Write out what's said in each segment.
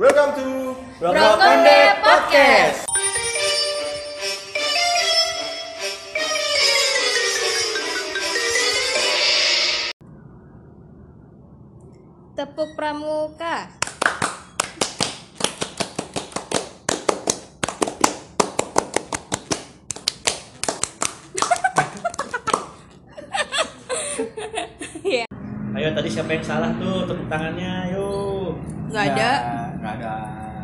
Welcome to Brokonde Podcast. Tepuk pramuka. Iya, Ayo tadi siapa yang salah tuh tepuk tangannya, yuk. nggak ada. Ada.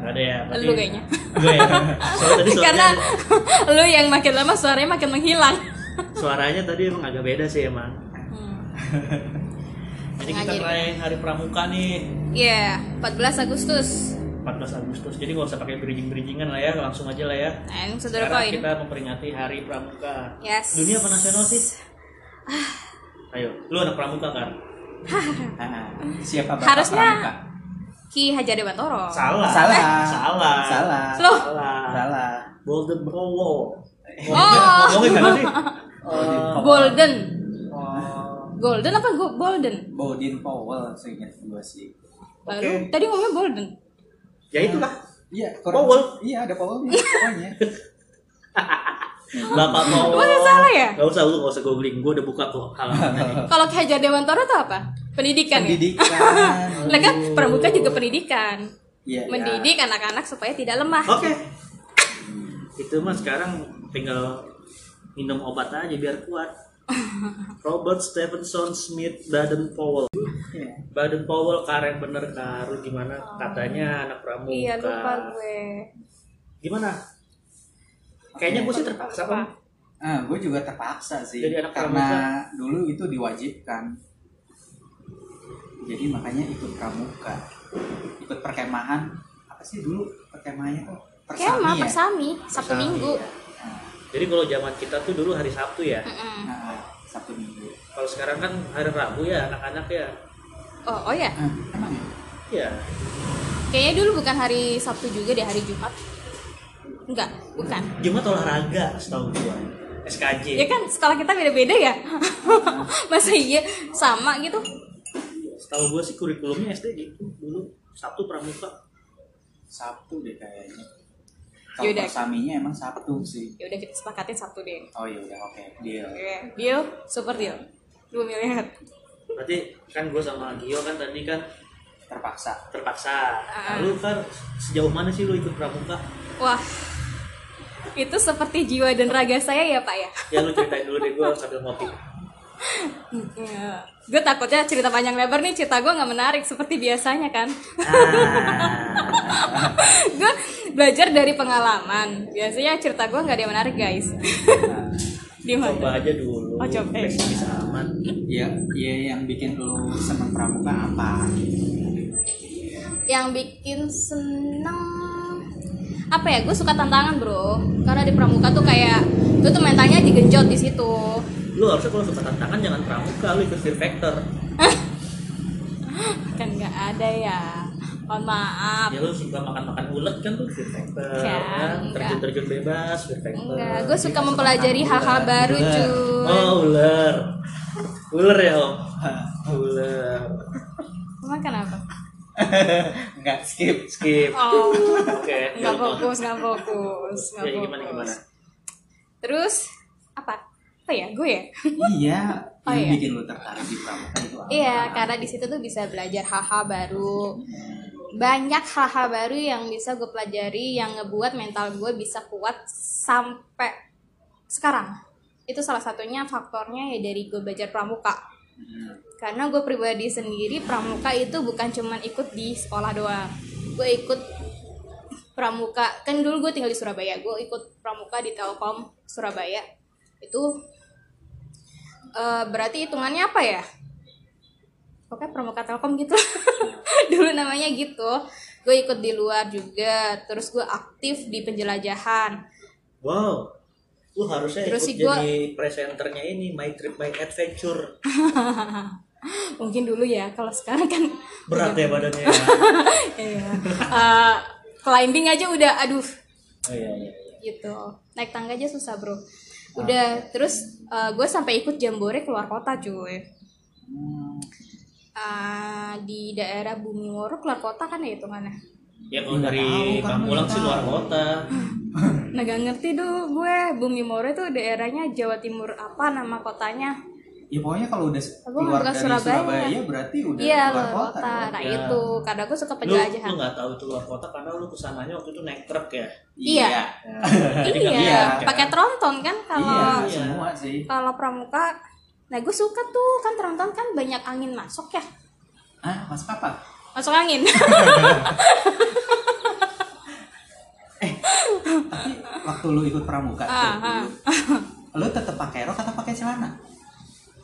Gak ada ya. berarti- Lu kayaknya. Gue ya. Soalnya tadi Karena lu yang makin lama suaranya makin menghilang. suaranya tadi emang agak beda sih emang. Hmm. Jadi kita ngerayain hari pramuka nih. Iya, 14 Agustus. 14 Agustus. Jadi nggak usah pakai bridging-bridgingan lah ya, langsung aja lah ya. Saudara Sekarang poin. kita memperingati Hari Pramuka. Yes. Dunia apa nasional sih? Ayo, lu anak pramuka kan? Ah, Siapa bapak Harusnya- pramuka? Ki Hajar Dewantoro. Salah. Salah. Salah. Salah. Loh. Salah. Salah. Golden Powell. Oh. Ngomongin gimana sih? Golden Golden. Oh. Golden apa go golden? Bodin Powell seingat gue sih. Lalu Oke. tadi ngomongnya golden. Ya itulah. Iya, Powell. Iya, ada Powell pokoknya. Bapak mau. Masa salah ya? Gak usah, lu gak usah googling. Gue udah buka kok halaman tadi. Kalau Ki Hajar Dewantoro itu apa? Pendidikan ya? Pendidikan. Lah kan pramuka juga pendidikan. Iya, iya. Mendidik anak-anak supaya tidak lemah. Oke. Itu mah sekarang tinggal minum obat aja biar kuat. Robert Stephenson Smith Baden Powell. Iya. Baden Powell karen bener karu gimana katanya anak pramuka. Iya lupa gue. Gimana? Kayaknya gue sih terpaksa pak. Ah, gue juga terpaksa sih. Jadi anak karena pramuka. dulu itu diwajibkan. Jadi makanya ikut pramuka. Ikut perkemahan. Apa sih dulu perkemahannya kok? Kema, ya? persami, Sabtu Persami, Minggu. ya. Nah, Jadi kalau zaman kita tuh dulu hari Sabtu ya. Mm-mm. nah, Sabtu Minggu. Kalau sekarang kan hari Rabu ya anak-anak ya. Oh, oh ya. Ah, emang ya? Iya. Kayaknya dulu bukan hari Sabtu juga deh, hari Jumat. Enggak, bukan. Jumat olahraga setahu gua. SKJ. Ya kan skala kita beda-beda ya. Masa iya sama gitu? Setahu gua sih kurikulumnya SD gitu dulu Sabtu pramuka. Sabtu deh kayaknya. Kalau Yaudah. persaminya emang Sabtu sih. Ya udah kita sepakatin Sabtu deh. Oh iya udah oke deal. Oke, deal, super deal. 2 miliar. Berarti kan gua sama Gio kan tadi kan Terpaksa. terpaksa. Ah. Lalu kan sejauh mana sih lu ikut pramuka? Wah, itu seperti jiwa dan raga saya ya Pak ya. Ya lu ceritain dulu deh gua sambil ngopi. gue takutnya cerita panjang lebar nih cerita gue nggak menarik seperti biasanya kan. Ah. gue belajar dari pengalaman. Biasanya cerita gue nggak ada yang menarik guys. Nah, Di mana? coba aja dulu. Oh, coba. Pesimis aman. ya, ya yang bikin lu seneng pramuka apa? Yang bikin seneng apa ya? Gue suka tantangan bro. Karena di pramuka tuh kayak gue tuh mentalnya digenjot di situ. Lu harusnya kalau suka tantangan jangan pramuka, lu ikut Fear Factor. Kan nggak ada ya. Mohon maaf. Ya lu suka makan-makan ulet kan tuh Fear Factor. Ya, kan? enggak. Terjun-terjun bebas Fear Factor. Enggak, gue suka mempelajari hal-hal baru cuy. Oh, ular. Ular ya, Om. Ular. Emang kenapa? Enggak skip. Skip. Oh, Oke. nggak ya, fokus, nggak fokus, nggak Ya, fokus. gimana gimana? Terus apa? Apa ya? Gue ya? iya. Oh, yang iya. bikin lu tertarik di pramuka itu apa? Iya, karena di situ tuh bisa belajar hal-hal baru. Banyak hal-hal baru yang bisa gue pelajari yang ngebuat mental gue bisa kuat sampai sekarang. Itu salah satunya faktornya ya dari gue belajar pramuka. Karena gue pribadi sendiri pramuka itu bukan cuman ikut di sekolah doang. Gue ikut pramuka kan dulu gue tinggal di Surabaya. Gue ikut pramuka di Telkom Surabaya. Itu eh, berarti hitungannya apa ya? Pokoknya pramuka Telkom gitu. dulu namanya gitu. Gue ikut di luar juga. Terus gue aktif di penjelajahan. Wow. Lu harusnya Terus ikut gua- jadi presenternya ini My Trip My Adventure. Mungkin dulu ya. Kalau sekarang kan Berat ya badannya. ya. Iya. Eh, climbing aja udah aduh Oh iya iya. iya. gitu naik tangga aja susah bro udah terus gue sampai ikut jambore keluar kota cuy Hmm, Eh, di daerah Bumi Woro keluar kota kan ya hitungannya Ya kalau dari kan Pamulang nggak sih luar kota. Nah gak ngerti tuh gue Bumi Moro itu daerahnya Jawa Timur apa nama kotanya Ya pokoknya kalau udah Aku keluar dari Surabaya. Surabaya. berarti udah Iya luar kota. kota. Nah Ya. itu Kadang gue suka Lu, penjelajahan lu nggak tahu itu luar kota karena lu ke sananya waktu itu naik truk ya. Iya. Ya, Iya bisa, kan? pakai tronton kan Iya, kalau Iya. semua sih. kalau pramuka Nah gue suka tuh kan tronton kan banyak angin masuk ya Ah, masuk apa? Masuk angin. Tapi waktu lu ikut pramuka Ah, tuh, ah. lu tetap pakai rok atau pakai celana?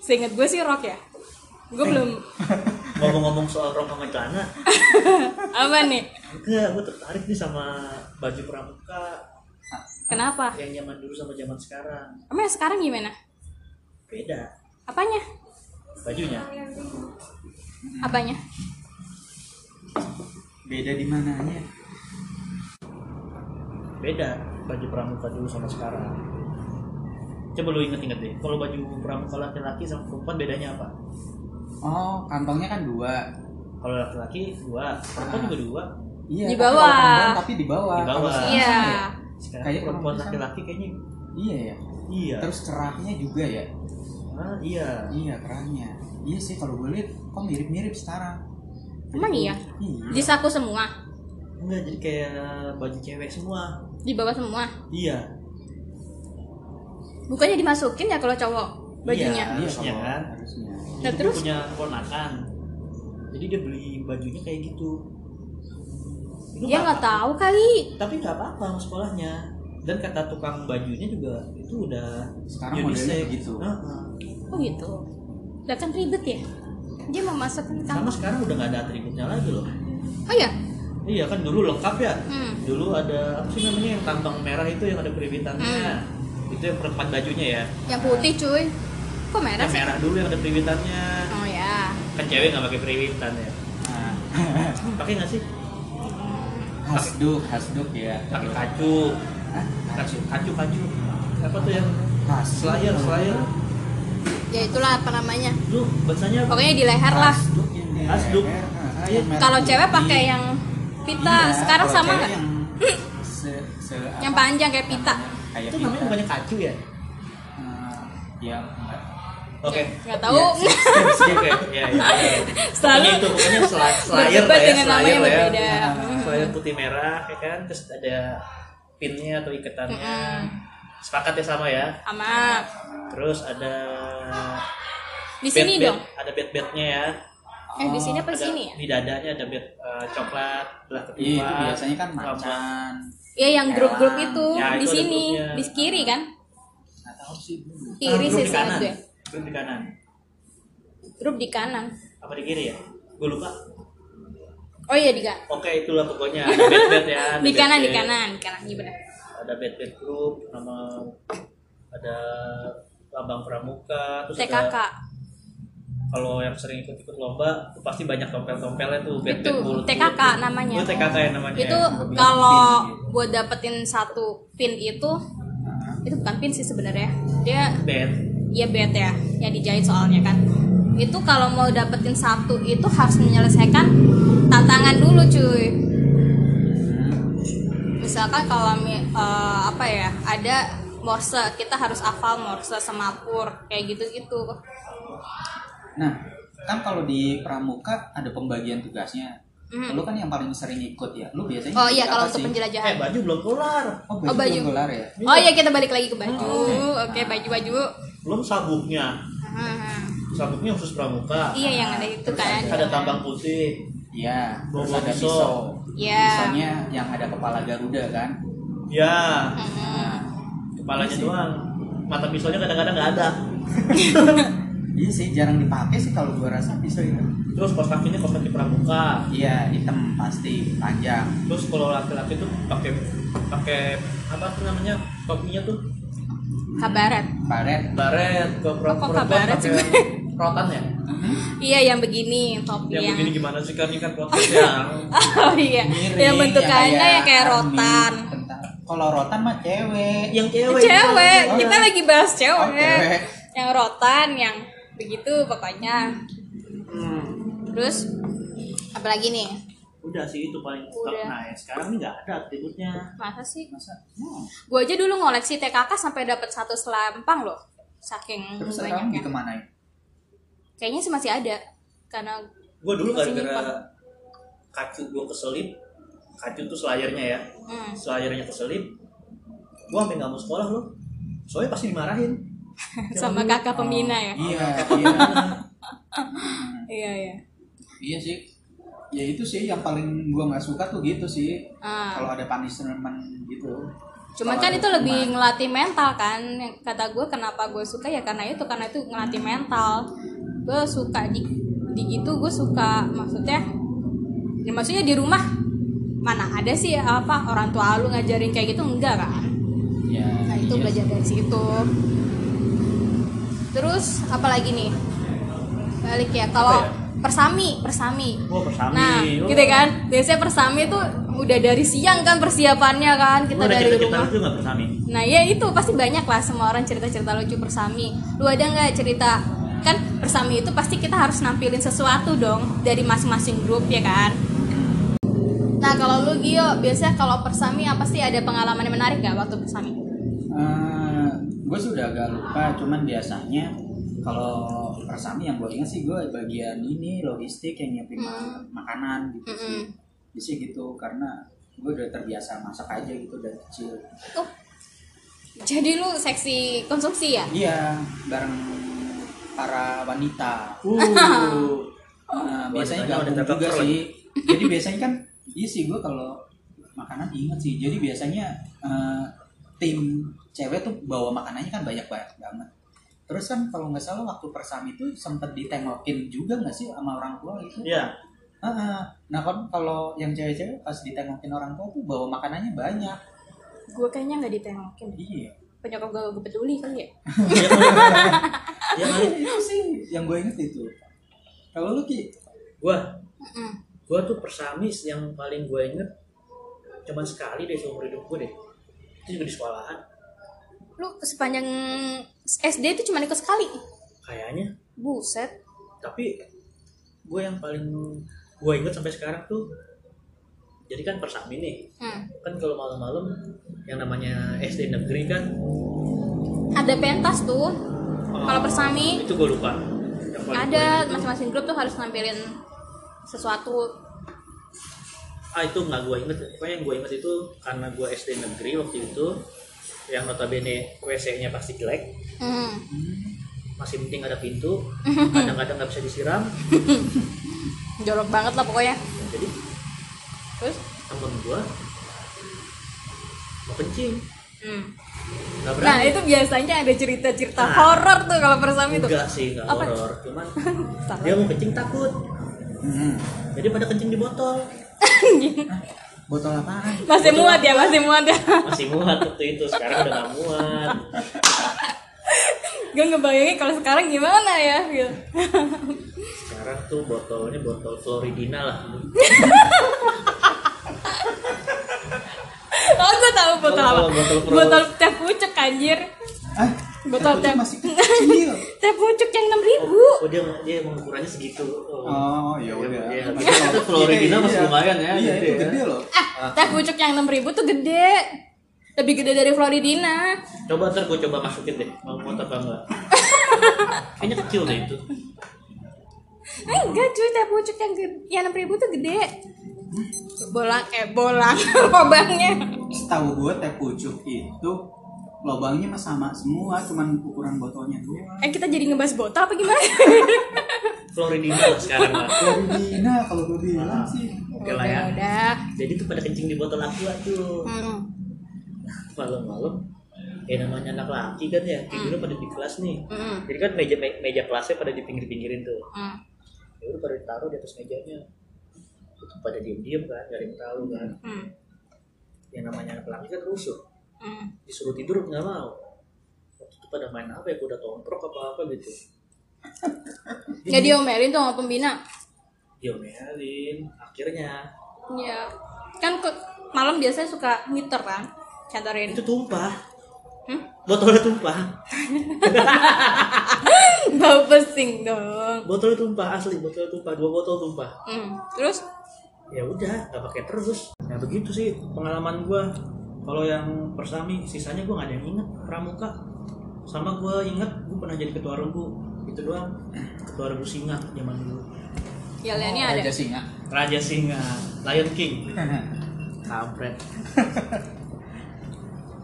Seinget gue sih rock ya. Gue belum. Ngomong-ngomong soal rok sama celana, Apa nih? Enggak, gue tertarik nih sama baju pramuka. Kenapa? Yang zaman dulu sama zaman sekarang. Emang yang sekarang gimana? Beda. Apanya? Bajunya. Apanya Beda di mananya? Beda baju pramuka dulu sama sekarang. Coba lu inget-inget deh, kalau baju pramuka laki-laki sama perempuan bedanya apa? Oh, kantongnya kan dua. Kalau laki-laki dua, perempuan juga dua. Iya, Di tapi bawah. perempuan tapi di bawah. Di bawah. Iya ya? Sekarang Kayak perempuan laki-laki kayaknya Iya ya. iya. Terus kerahnya juga ya. Ah, iya. Iya, kerahnya. Iya sih kalau gue lihat kok mirip-mirip sekarang. Emang iya Iya. Di saku semua Enggak jadi kayak baju cewek semua. Di bawah semua Iya. Bukannya dimasukin ya kalau cowok bajunya Iya. Harusnya kalau- kan? Harusnya. Nah, Jadi terus? punya ponakan. Jadi dia beli bajunya kayak gitu. Itu Dia nggak tahu kali Tapi nggak apa-apa sama sekolahnya. Dan kata tukang bajunya juga itu udah Sekarang modelnya unisex. begitu. Heeh. Oh gitu Lah kan ribet ya Dia memasukkan Sama sekarang udah nggak ada atributnya lagi loh. Oh iya Iya kan dulu lengkap ya. Hmm. Dulu ada apa sih namanya yang kantong merah itu yang ada periwitannya. Hmm. Itu yang perempat bajunya ya. Yang putih cuy Kok merah Yang sih? merah dulu yang ada periwitannya. Oh ya Kan cewek nggak pakai periwitan ya. Nah, Pakai nggak sih? hasduk, hasduk ya. Pakai kacu. Hah? Kacu, kacu, kacu. Apa tuh yang. Slayer, Slayer. Ya itulah apa namanya? Pokoknya di leher lah. Ah, Iya. Kalau cewek pakai yang pita Iya, Sekarang sama nggak? Yang se, Yang panjang kayak pita Kayak Itu pita. namanya bukannya kacu ya? Eh, ya. Oke. Tahu Iya, skip, skip, skip. Oke, ya, ya, ya. Selalu Pokoknya itu pokoknya Slayer berdebat lah ya, dengan nama yang ya. berbeda. Nah, Slayer putih merah ya kan, terus ada pinnya atau ikatannya. Mm-mm. Sepakat ya sama ya. Sama Terus ada Di sini bed-bed- dong Ada bed-bednya ya. Eh di sini apa di Ada- sini ya? Di dadanya ada bed eh, coklat, belah Iya, itu biasanya kan sama- macan. Iya yang grup-grup itu Ya, di itu sini di kiri kan? Nggak tahu sih. Kiri grup sih kanan. gue. Grup di kanan. Grup di kanan. Apa di kiri ya? Gue lupa. Oh iya di kanan. Oke, itulah pokoknya. Bed-bed ya. Di kanan di kanan, di kanan iya benar. Ada bed bed group nama ada lambang pramuka terus TKK. ada kalau yang sering ikut ikut lomba tuh pasti banyak tompel tompelnya tuh bed Itu TKK namanya. itu TKK ya namanya Itu ya? kalau gue dapetin satu pin itu itu bukan pin sih sebenarnya. Dia bed ya bed ya, yang dijahit soalnya kan. Itu kalau mau dapetin satu itu harus menyelesaikan tantangan dulu cuy. Misalkan kalau mi- eh, apa ya ada morse kita harus hafal morse semapur kayak gitu-gitu. Nah, kan kalau di pramuka ada pembagian tugasnya. Mhm. Lu kan yang paling sering ikut ya. Lu biasanya Oh iya kalau untuk sih? eh penjelajahan. baju belum kelar Oh, baju, Oh, baju. belum gelar ya. Oh iya kita balik lagi ke baju. Oh. Oke baju-baju. belum sabuknya Hmm. sabuknya khusus pramuka Iya yang ada itu kan. ada tambang putih Iya, terus ada pisau. Iya. Pisaunya yang ada kepala Garuda kan. ya Hmm. kepalanya Iya sih. doang mata pisaunya kadang-kadang nggak ada Iya sih, jarang dipakai sih kalau gua rasa pisau itu. terus kos kakinya kos kaki pramuka Iya, hitam pasti, panjang. terus kalau laki-laki tuh pakai pakai apa tuh namanya topinya tuh Kabaret. Baret. baret ke kok perempuan kabaret sih, pakai rotan ya Iya yang begini topi yang yang. begini gimana sih kan ini kan rotan yang Oh iya. Miring, Yang bentukannya yang kayak army, rotan. Kalau rotan mah cewek. yang cewek Cewek. Oh, Kita lagi bahas Oh, cewek. cewek. Yang rotan yang begitu pokoknya. Hmm. Terus apalagi nih? udah sih itu paling top Udah. nah ya sekarang ini nggak ada atributnya masa sih masa hmm. gue aja dulu ngoleksi TKK sampai dapat satu selampang loh saking terus sekarang banyaknya dikemanain kayaknya sih masih ada. Karena gue dulu gara-gara kacu gue keselip. Kacu tuh selayarnya ya. Hmm, selayarnya keselip. Gue sampai nggak mau sekolah loh. Soalnya pasti dimarahin. Sama kakak pembina ya? Iya iya. iya iya. Iya sih. Ya itu sih yang paling gua nggak suka tuh gitu sih. Ah. kalau ada punishment gitu. Cuman kan itu lebih ngelatih mental kan. Kata gue kenapa gue suka ya karena itu. Karena itu ngelatih mental. Gue suka di di gitu gue suka maksudnya ya maksudnya di rumah mana ada sih apa orang tua lu ngajarin kayak gitu? Enggak kan? Ya nah itu iya belajar dari situ. Terus apalagi nih? Balik ya kalau ya? persami persami. Oh persami. Nah oh. gitu kan? Biasanya persami tuh udah dari siang kan persiapannya kan Lu kita dari cerita-cerita rumah. lucu persami? Nah ya itu pasti banyak lah semua orang cerita-cerita lucu persami. Lu ada nggak cerita kan persami itu pasti kita harus nampilin sesuatu dong dari masing-masing grup ya kan. Nah kalau lu Gio biasanya kalau persami apa sih ada pengalaman yang menarik nggak waktu persami? gue sudah agak lupa cuman biasanya kalau persami yang gue ingat sih gue bagian ini logistik yang nyiapin Hmm. makanan gitu sih. Jadi sih gitu karena gue udah terbiasa masak aja gitu dari kecil Oh, jadi lu seksi konsumsi ya? iya bareng para wanita. Uh. Nah, Wanitanya biasanya gabung juga keren. sih. jadi biasanya kan iya sih gue kalau makanan inget sih. Jadi biasanya eh, tim cewek tuh bawa makanannya kan banyak banyak banget. Terus kan kalau nggak salah waktu persami itu sempet ditengokin juga nggak sih sama orang tua gitu? Iya, Heeh. nah kan kalau yang cewek-cewek pas ditengokin orang tua tuh bawa makanannya banyak. Gue kayaknya nggak ditengokin. iya. Penyokap gue gue peduli kali ya. ya kali. itu sih yang gue inget itu kalau lu ki Gua, Mm-mm. gua tuh persami yang paling gue inget cuman sekali deh seumur hidup gue deh. Itu juga di sekolahan. Lu sepanjang SD itu cuma ikut sekali. Kayaknya Buset. tapi gue yang paling gue inget sampai sekarang tuh jadi kan persami nih Hmm. kan kalau malam-malam yang namanya SD negeri kan Ada pentas tuh. Kalau persami itu gue lupa. Ada masing-masing grup tuh harus nampilin sesuatu. Ah itu nggak gue inget pokoknya yang gue inget itu karena gue SD negeri waktu itu yang notabene WC-nya pasti jelek. Hmm. masih penting ada pintu kadang-kadang nggak bisa disiram. Jorok banget lah pokoknya. Jadi terus? temen gue mau kencing hmm. nah itu biasanya ada cerita-cerita Nah. horor tuh kalau persami tuh enggak sih nggak Apa? horor cuman dia mau kencing takut Hmm. jadi pada kencing di botol botol apaan masih muat ya masih muat ya masih muat waktu itu sekarang udah nggak muat gue ngebayangin kalau sekarang gimana ya gitu. sekarang tuh botolnya botol Floridina lah oh gue tahu botol apa? Botol- teh pucuk anjir. Ah Botol teh. masih kecil. Teh pucuk yang enam ribu. Oh dia dia emang ukurannya segitu. Oh, Oh ya Iya, udah. Tapi Itu kalau- Floridina iya, masih iya. lumayan ya, Iya gede itu ya. gede loh. ah teh pucuk yang enam ribu tuh gede. Lebih gede dari Floridina. Coba ntar gue coba masukin deh mau muat apa enggak. Kayaknya kecil deh itu. Enggak cuy teh pucuk yang gede, yang enam ribu tuh gede bolang eh bolang lubangnya Setahu gue teh pucuk itu lubangnya mah sama semua, cuman ukuran botolnya doang. eh kita jadi ngebahas botol apa gimana? Floridina sekarang lah Floridina kalau gue bilang sih. oke lah ya. Udah jadi tuh pada kencing di botol aqua tuh. Hmm. malam-malam ya namanya anak laki kan ya tidurnya pada di kelas nih. Hmm. jadi kan meja me- meja kelasnya pada di pinggir-pinggirin tuh. Hmm. ya udah pada ditaruh di atas mejanya pada diem-diem kan gak ada yang tahu kan Hmm. yang namanya anak laki kan rusuh Hmm. disuruh tidur nggak mau waktu itu pada main apa ya kuda tomprok apa apa gitu nggak diomelin tuh sama pembina diomelin akhirnya Iya. Kan ke malam biasanya suka ngiter kan? Cantorin. itu tumpah Hmm? botolnya tumpah Bau pesing dong. botolnya tumpah asli botolnya tumpah dua botol tumpah Hmm. Terus ya udah nggak pakai terus ya begitu sih pengalaman gua kalau yang persami sisanya gua nggak ada yang inget pramuka sama gua inget gua pernah jadi ketua regu itu doang ketua regu singa zaman dulu Yaliannya Oh, ada. Raja Singa. raja singa lion king kampret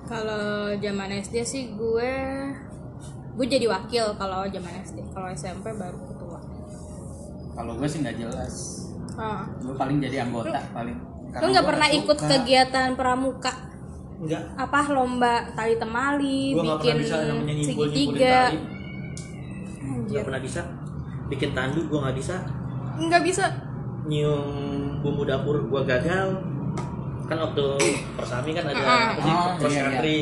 Kalau zaman SD sih gue gue jadi wakil kalau zaman SD. Kalau SMP baru ketua. Kalau gue sih nggak jelas. Ah. Gue paling jadi anggota paling. Lu nggak pernah ikut kegiatan pramuka? enggak Apa lomba tali temali, gua bikin segitiga? tali nggak pernah bisa bikin tandu gua nggak bisa Nggak bisa. nyium bumbu dapur gua gagal kan waktu persami kan ada apa sih Oh, pos iya, iya. country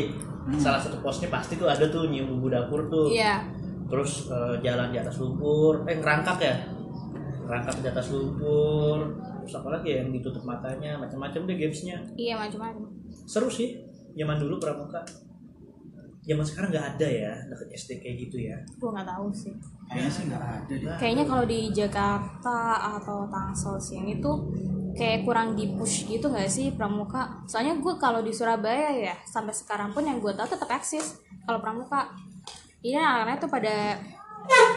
salah satu posnya pasti tuh ada tuh nyium bumbu dapur tuh Iya. terus eh, jalan di atas lumpur eh ngerangkak ya ngerangkak di atas lumpur terus apa lagi ya yang ditutup matanya macam-macam deh gamesnya Iya macam-macam. seru sih zaman dulu pramuka zaman sekarang nggak ada ya deket SD kayak gitu ya Gue nggak tahu sih. Kayaknya sih nggak ada deh. Kayaknya kalau di Jakarta atau Tangsel sini tuh kayak kurang di push gitu nggak sih pramuka? Soalnya gue kalau di Surabaya ya sampai sekarang pun yang gue tahu tetap eksis kalau pramuka. Ini anak-anaknya tuh pada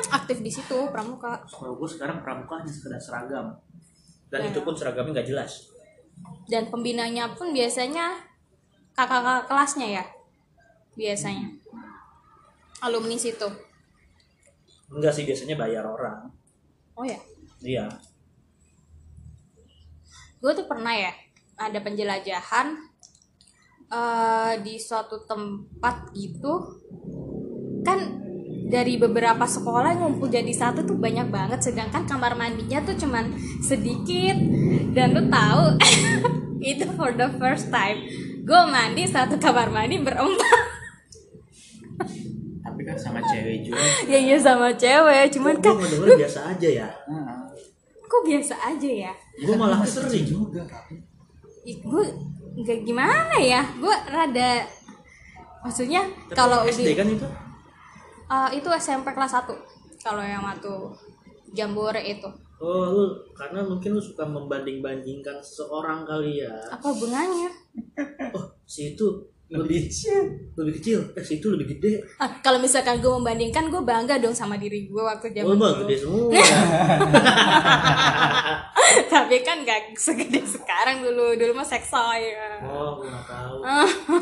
aktif di situ pramuka. kalau gue sekarang pramuka hanya sekedar seragam. Dan Ya. itu pun seragamnya nggak jelas. Dan pembinanya pun biasanya kakak-kakak kelasnya ya? Biasanya. Alumni situ. enggak sih biasanya bayar orang. Oh ya, iya. Gue tuh pernah ya ada penjelajahan eh, di suatu tempat gitu. Kan dari beberapa sekolah ngumpul jadi satu tuh banyak banget sedangkan kamar mandinya tuh cuman sedikit dan lu tahu itu for the first time gue mandi satu kamar mandi berempat Tapi kan sama cewek juga. ya iya sama cewek cuman gue kan denger biasa aja ya kok biasa aja ya gue malah sering juga. tapi. gue nggak gimana ya gue rada maksudnya kalau SD kan itu Eh, itu SMP kelas 1 kalau yang waktu jambore itu. Oh lu karena mungkin lu suka membanding-bandingkan seseorang kali ya. Apa hubungannya? Oh si itu lebih lebih kecil. Eh si itu lebih gede. Ah, kalau misalkan gue membandingkan gue bangga dong sama diri gue waktu oh zaman mah dulu gede semua tapi kan gak segede sekarang dulu. Dulu mah seksoy ya. oh gue nggak tahu.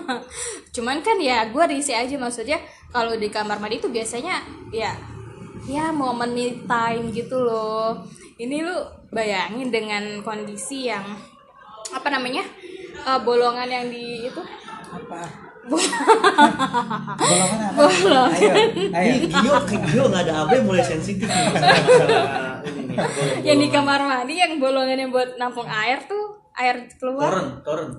Cuman kan ya gue risih aja. Maksudnya kalau di kamar mandi itu biasanya ya ya momen me time gitu loh. Ini lu bayangin dengan kondisi yang apa namanya Eh, bolongan yang di itu? Apa? Bolongan apa? Ayo, ayo. Gio nggak ada apa mulai sensitif nih masalah ini nih. bolong-bolongan. yang di kamar mandi yang bolongan yang buat nampung air tuh air keluar Toren, toren.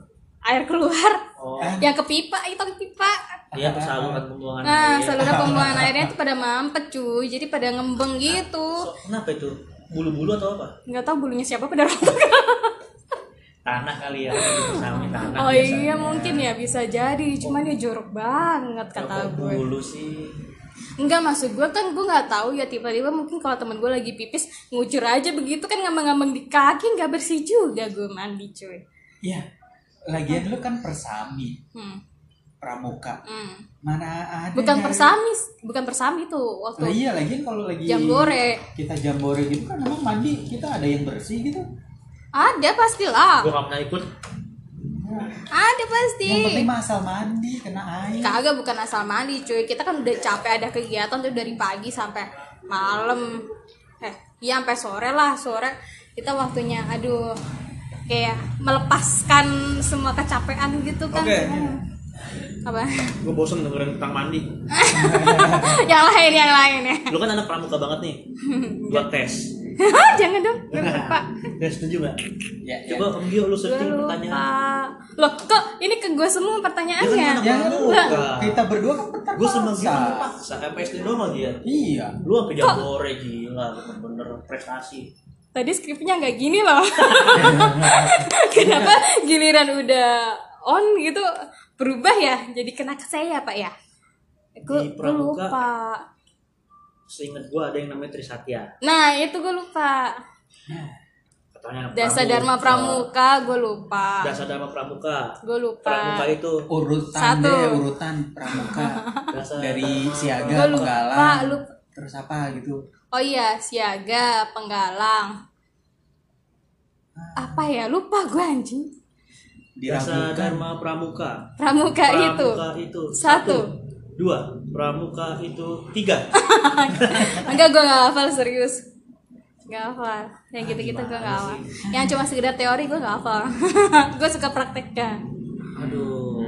air keluar Oh, yang ke pipa itu ke pipa iya saluran pembuangan nah air. saluran pembuangan airnya tuh pada mampet cuy jadi pada ngembeng gitu So, kenapa itu? Bulu-bulu atau apa? nggak tahu bulunya siapa pada rontok Tanah kali ya, sama tanah. oh biasanya. iya mungkin ya bisa jadi cuman ya jorok banget kata gue bulu sih. Enggak maksud gue kan gue nggak tahu ya tiba-tiba mungkin kalau temen gue lagi pipis ngucur aja begitu kan ngambang-ngambang di kaki nggak bersih juga gue mandi cuy. Iya. Lagian lu kan persami, Hmm. pramuka. hmm. Mana ada Bukan persami, bukan persami tuh Lah waktu iya, lagian kalau lagi jambore. kita jambore gitu kan emang mandi kita ada yang bersih gitu. Ada pastilah. Gue gak pernah ikut. Ada pasti. Yang penting mah asal mandi kena air. Kagak bukan asal mandi cuy. Kita kan udah capek ada kegiatan tuh dari pagi sampai malam. Eh, iya sampai sore lah, sore kita waktunya aduh kayak melepaskan semua kecapean gitu kan. Oke. Apa? Gue bosen dengerin tentang mandi. yang lain yang lain ya. Lu kan anak pramuka banget nih. Buat tes. Jangan dong, gue lupa. Tes setuju gak? Ya, ya. Coba Om Gio lu searching pertanyaan. Loh, kok ini ke gue semua pertanyaannya? Ya kan, Jangan kita berdua kan terpaksa. Gue sama Gio kan paksa. Sampai SD doang lagi ya. Iya. Lu sampai jambore gila, bener-bener prestasi. Tadi skripnya nggak gini loh. Kenapa giliran udah on gitu berubah ya? Jadi kena ke saya pak ya? Gue lupa. Seingat gue ada yang namanya Trisatya. Nah itu gue lupa. katanya Dasa Dharma Pramuka gue lupa. Dasa Dharma Pramuka. Gue lupa. Pramuka itu urutan Satu. deh urutan pramuka. Dasa dari Dharma siaga Gua lupa, penggalang. lupa. terus apa gitu? Oh iya siaga penggalang. Apa ya? Lupa gue anjing. Dasa Dharma Pramuka. Pramuka, itu. Pramuka itu. Satu. dua Pramuka itu tiga. Enggak gue nggak hafal serius. Nggak hafal. Yang gitu-gitu gue gimana nggak hafal yang cuma sekedar teori gue nggak hafal. Gue suka prakteknya. Aduh.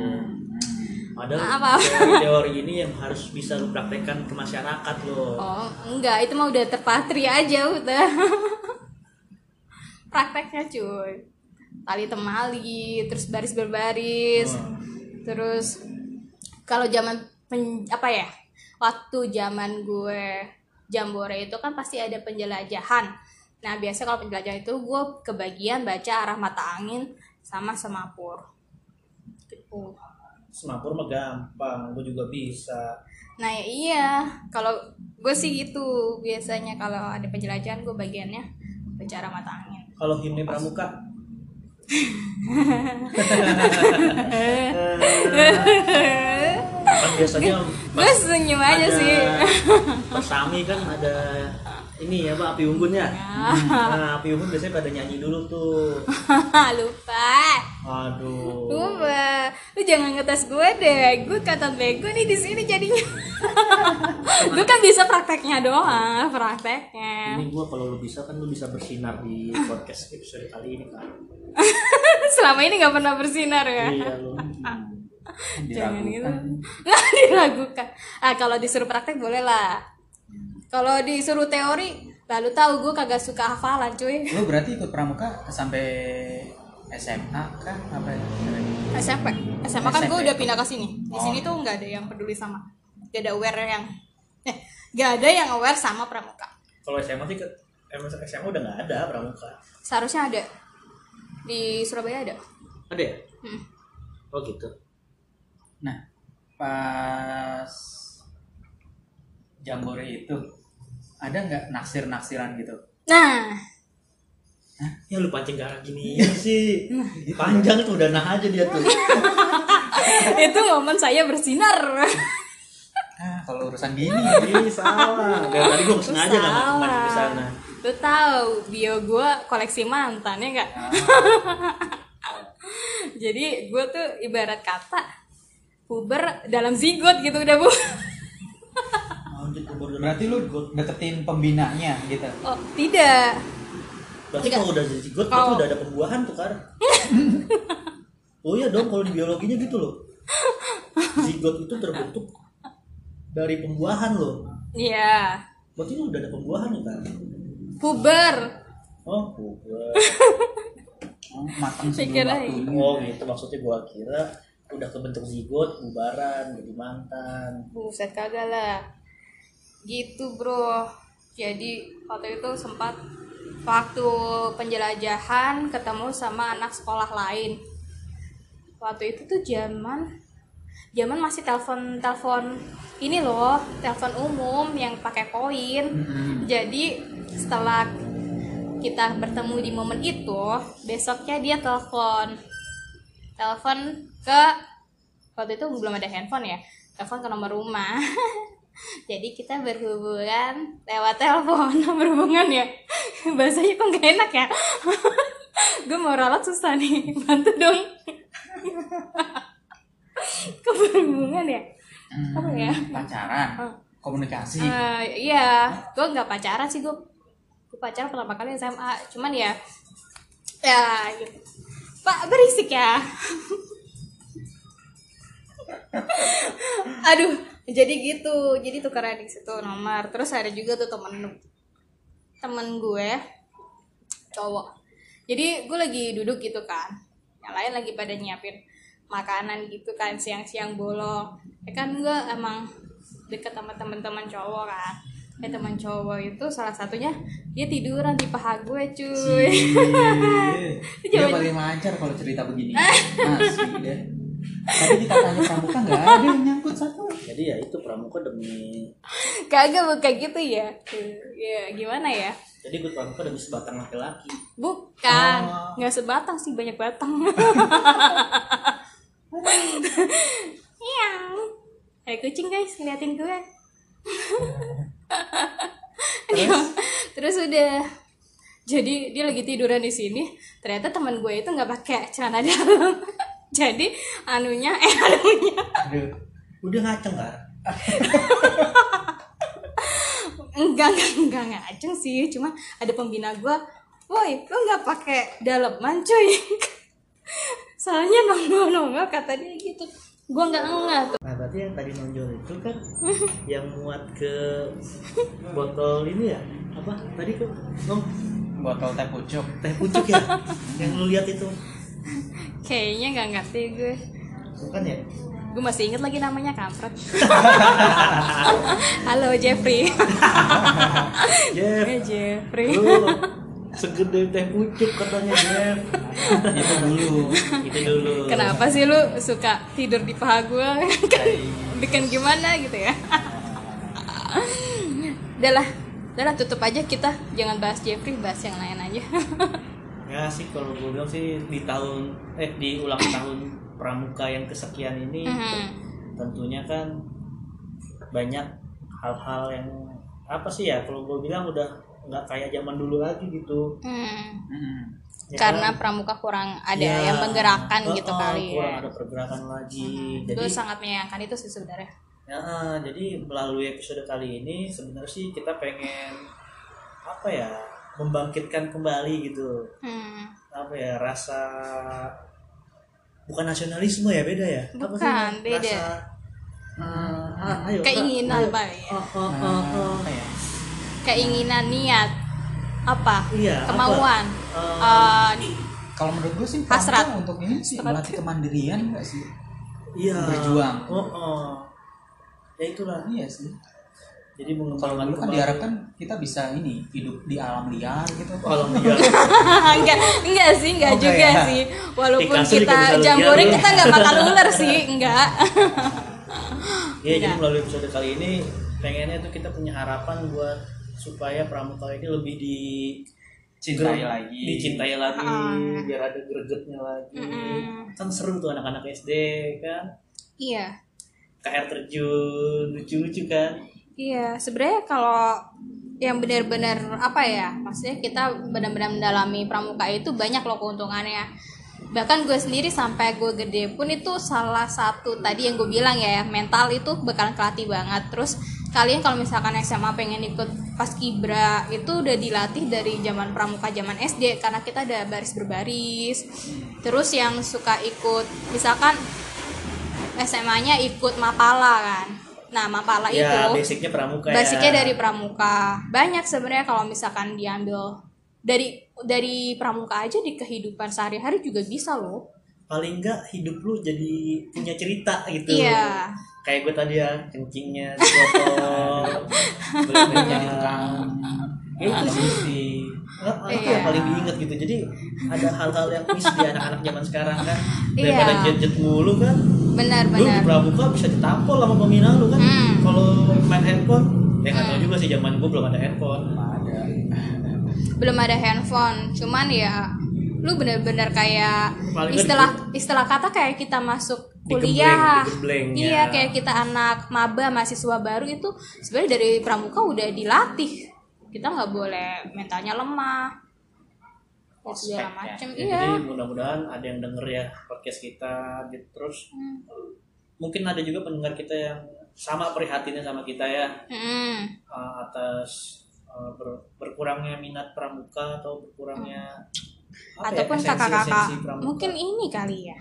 Ada Apa? teori ini yang harus bisa lu praktekkan ke masyarakat lo oh enggak. Itu mah udah terpatri aja udah. Prakteknya cuy. Tali temali terus baris berbaris. Oh. terus kalau zaman pen- apa ya waktu zaman gue jambore itu kan pasti ada penjelajahan. Nah biasa kalau penjelajahan itu gue kebagian baca arah mata angin sama semapur. Gitu. Semapur mah gampang gue juga bisa. Nah ya iya, kalau gue sih gitu biasanya kalau ada penjelajahan gue bagiannya bicara mata angin. kalau himne pramuka kan biasanya gue senyum aja ada sih. persami kan ada ini ya pak api unggunnya nah api unggun biasanya pada nyanyi dulu tuh Lupa. aduh Lupa. Lu jangan ngetes gue deh. Gue kata bego nih di sini jadinya. gue kan bisa prakteknya doang, prakteknya. ini gua kalau lu bisa kan lu bisa bersinar di podcast episode kali ini kan Selama ini nggak pernah bersinar ya. iya lu Jangan gitu. Nggak diragukan. Ah kalau disuruh praktek boleh lah. Kalau disuruh teori, lalu tahu gue kagak suka hafalan cuy. lu berarti ikut pramuka sampai SMA kan apa ya SMP, SMA kan gue udah pindah ke sini. Di Oh. sini tuh nggak ada yang peduli sama, gak ada aware yang, eh, gak ada yang aware sama pramuka. kalau SMA sih ke SMA udah nggak ada pramuka Seharusnya ada di Surabaya ada. ada ya Hmm. oh gitu nah pas jambore itu ada nggak naksir naksiran gitu? Nah, ya lu pancing ke arah gini ya sih. Panjang tuh udah nah aja dia tuh. Itu momen saya bersinar. ah kalau urusan gini. Ini salah. Dari tadi gue sengaja nggak masuk ke sana. Lu tahu bio gue koleksi mantan ya nggak? Jadi gue tuh ibarat kata puber dalam zigot gitu udah bu. Berarti lu deketin pembinanya gitu Oh tidak. berarti kalau udah jadi zigot Oh. berarti udah ada pembuahan tuh kan oh iya dong kalau di biologinya gitu loh zigot itu terbentuk dari pembuahan loh Iya. berarti lu udah ada pembuahan ya kan Puber. oh. Oh, matang sebelum waktunya oh gitu maksudnya gua kira udah kebentuk zigot bubaran jadi mantan Buset kagak lah. Gitu bro. Jadi waktu itu sempat waktu penjelajahan ketemu sama anak sekolah lain. Waktu itu tuh zaman zaman masih telepon telepon ini loh telepon umum yang pakai koin. Mm-mm. Jadi setelah kita bertemu di momen itu, besoknya dia telepon. Telepon ke waktu itu belum ada handphone ya. Telepon ke nomor rumah. Jadi kita berhubungan lewat telepon, berhubungan ya. Bahasanya kok gak enak ya. Gue mau ralat susah nih, bantu dong. Kok berhubungan ya? Hmm, Apa ya? pacaran Oh. komunikasi Eh, iya, gue nggak pacaran sih gue. Gue pacaran pertama kali SMA, cuman ya, ya, gitu. Pak berisik ya. Aduh, jadi gitu, jadi tukeran di situ nomor. Terus ada juga tuh temen temen gue cowok. Jadi gue lagi duduk gitu kan, yang lain lagi pada nyiapin makanan gitu kan siang-siang bolong. Ya kan gue emang deket sama teman-teman cowok kan. Ya teman cowok itu salah satunya dia tiduran di paha gue cuy. dia paling lancar kalau cerita begini asli deh tadi kita tanya pramuka nggak ada yang nyangkut satu. Jadi ya itu pramuka demi kagak bukan gitu ya? Ya gimana ya? Jadi ikut pramuka demi sebatang laki-laki. Bukan. Oh. nggak sebatang sih banyak batang. Iya. Kayak kucing guys. Ngeliatin gue. Terus? terus udah. Jadi dia lagi tiduran di sini. Ternyata teman gue itu nggak pakai celana dalam jadi anunya eh anunya. Aduh. udah ngaceng kan enggak enggak enggak ngaceng sih. Cuma ada pembina gue woi lu nggak pakai daleman cuy? Soalnya nongol nongol kata dia gitu. Gue nggak enggak tuh. Nah berarti yang tadi nonjol itu kan yang muat ke botol ini ya? Apa? Tadi kok Nom, Botol teh pucuk. teh pucuk ya? Yang lu lihat itu kayaknya nggak ngerti gue. Bukan ya? Gue masih inget lagi namanya kampret. Halo Jeffrey. Jeff. Eh, Jeffrey. Lu segede teh pucuk katanya Jeff. Itu dulu. itu dulu. Kenapa sih lu suka tidur di paha gue kan bikin gimana gitu ya? Udah lah udah lah tutup aja kita. Jangan bahas Jeffrey bahas yang lain aja ya sih kalau gue bilang sih di tahun eh di ulang tahun pramuka yang kesekian ini Mhm. tentunya kan banyak hal-hal yang apa sih ya kalau gue bilang udah nggak kayak zaman dulu lagi gitu Hmm. Hmm. Ya karena kan? pramuka kurang ada Ya, yang menggerakkan oh, gitu oh, kali kurang ya ada pergerakan lagi gue jadi sangat menyayangkan itu sih sebenarnya ya, jadi melalui episode kali ini sebenarnya sih kita pengen apa ya membangkitkan kembali gitu hmm. apa ya rasa bukan nasionalisme ya beda ya Apa sih? Bukan, beda. rasa eh, ah, ayo, Keinginan, ayo. Pak, ya. Oh, oh, oh, oh. Apa ya? keinginan niat apa Iya, apa? kemauan Eh, Eh, Kalau menurut gue sih Hasrat. untuk ini sih melatih kemandirian enggak sih? iya berjuang. oh, oh. ya itulah Iya sih. Jadi Kalau mengembangkan dulu kan kembali- diharapkan kita bisa ini hidup di alam liar gitu. alam liar enggak enggak sih enggak Oh, enggak juga ya? sih walaupun kita jambore kita nggak bakal ular sih enggak ya jadi melalui episode kali ini pengennya tuh kita punya harapan buat supaya pramuka ini lebih di Cintai lagi. dicintai lagi Ah. biar ada gregetnya lagi Mm-mm. kan seru tuh anak-anak SD kan iya air terjun lucu-lucu kan Iya, sebenarnya kalau yang benar-benar apa ya, maksudnya kita benar-benar mendalami pramuka itu banyak loh keuntungannya. Bahkan gue sendiri sampai gue gede pun itu salah satu tadi yang gue bilang ya, mental itu bakalan kelatih banget. Terus kalian kalau misalkan SMA pengen ikut pas kibra itu udah dilatih dari zaman pramuka zaman SD karena kita ada baris berbaris. Terus yang suka ikut misalkan SMA-nya ikut Mapala kan. Nah, Mapala ya itu basicnya pramuka basicnya ya dari pramuka. Banyak sebenarnya kalau misalkan diambil dari dari pramuka aja di kehidupan sehari-hari juga bisa loh. paling enggak hidup lu jadi punya cerita gitu Iya. kayak gue tadi ya kencingnya di botol belum Jadi tukang Ya, itu sih. Iya. yang paling diingat gitu jadi ada hal-hal yang miss di anak-anak zaman sekarang kan Iya. daripada jet-jet mulu kan lu di Benar-benar. pramuka bisa ditampol sama pembina lu kan Hmm. kalau main handphone ya nggak tahu Hmm. juga sih zaman gue belum ada handphone Ada. Belum ada handphone, cuman ya lu benar-benar kayak Paling istilah istilah kata kayak kita masuk kuliah. Iya, ya. kayak kita anak maba mahasiswa baru itu sebenarnya dari pramuka udah dilatih. Kita nggak boleh mentalnya lemah. Ya, segala Ospek, ya. Ya, iya. jadi mudah-mudahan ada yang denger ya podcast kita gitu terus Hmm. mungkin ada juga pendengar kita yang sama prihatinnya sama kita ya Hmm. uh, atas uh, ber- berkurangnya minat pramuka atau berkurangnya apa ya, ataupun esensi- kakak-kakak mungkin ini kali ya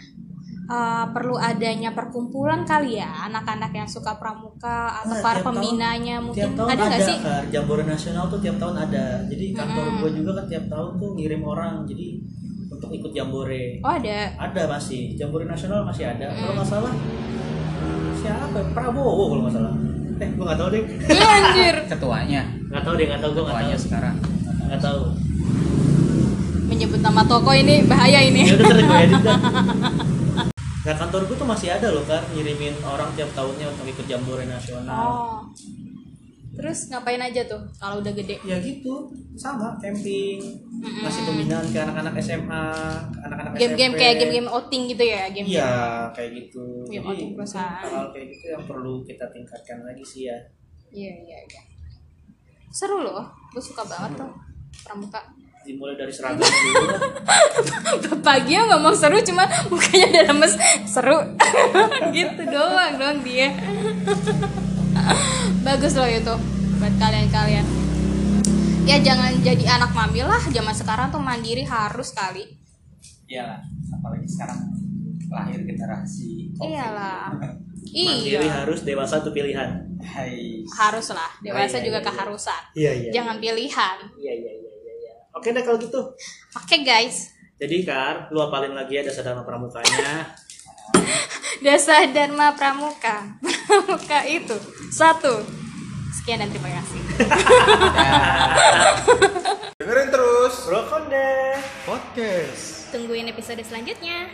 Uh, perlu adanya perkumpulan kali ya anak-anak yang suka pramuka atau Nah, para tahun- pembinanya tiap mungkin. tahun ada nggak sih? Kak. Jambore nasional tuh tiap tahun ada. Jadi kantor Mm-mm. gue juga kan tiap tahun tuh ngirim orang. Jadi untuk ikut jambore oh ada? Ada masih. Jambore nasional masih ada. Kalau nggak salah siapa? Ya? Prabowo kalau nggak salah. Eh gue nggak tahu deh anjir. Ketuanya. nggak tahu deh nggak tahu gue nggak tahu. sekarang. nggak tahu. Menyebut nama toko ini bahaya ya ini udah sering gue edit kayak kantor gue tuh masih ada loh kan ngirimin orang tiap tahunnya untuk ikut jambore nasional. Oh. Terus ngapain aja tuh kalau udah gede? Ya gitu sama camping. Mm-mm. ngasih pembinaan ke anak-anak SMA ke anak-anak game-game kayak game-game outing gitu ya game iya kayak gitu. Game jadi outing perusahaan. hal kayak gitu yang perlu kita tingkatkan lagi sih ya. Iya iya iya. Seru loh gue suka banget tuh pramuka dimulai dari seragam dulu. Pagi ya ngomong seru cuma mukanya udah lemes. Seru. Gitu doang dong dia. Bagus loh itu buat kalian-kalian. Ya jangan jadi anak mami lah. Zaman sekarang tuh mandiri harus kali. Iyalah, apalagi sekarang lahir generasi COVID. iyalah mandiri iya. harus dewasa itu pilihan. Hai. harus lah dewasa iya, juga iya, iya. keharusan. Iya iya. Jangan pilihan. Iya iya iya. Oke deh kalau gitu. Oke okay, guys. Jadi Kar, lu apalin lagi ya dasar dharma pramukanya. dasar dharma pramuka. Pramuka itu satu. Sekian dan terima kasih. Dengerin terus. Rokonde Podcast. Tungguin episode selanjutnya.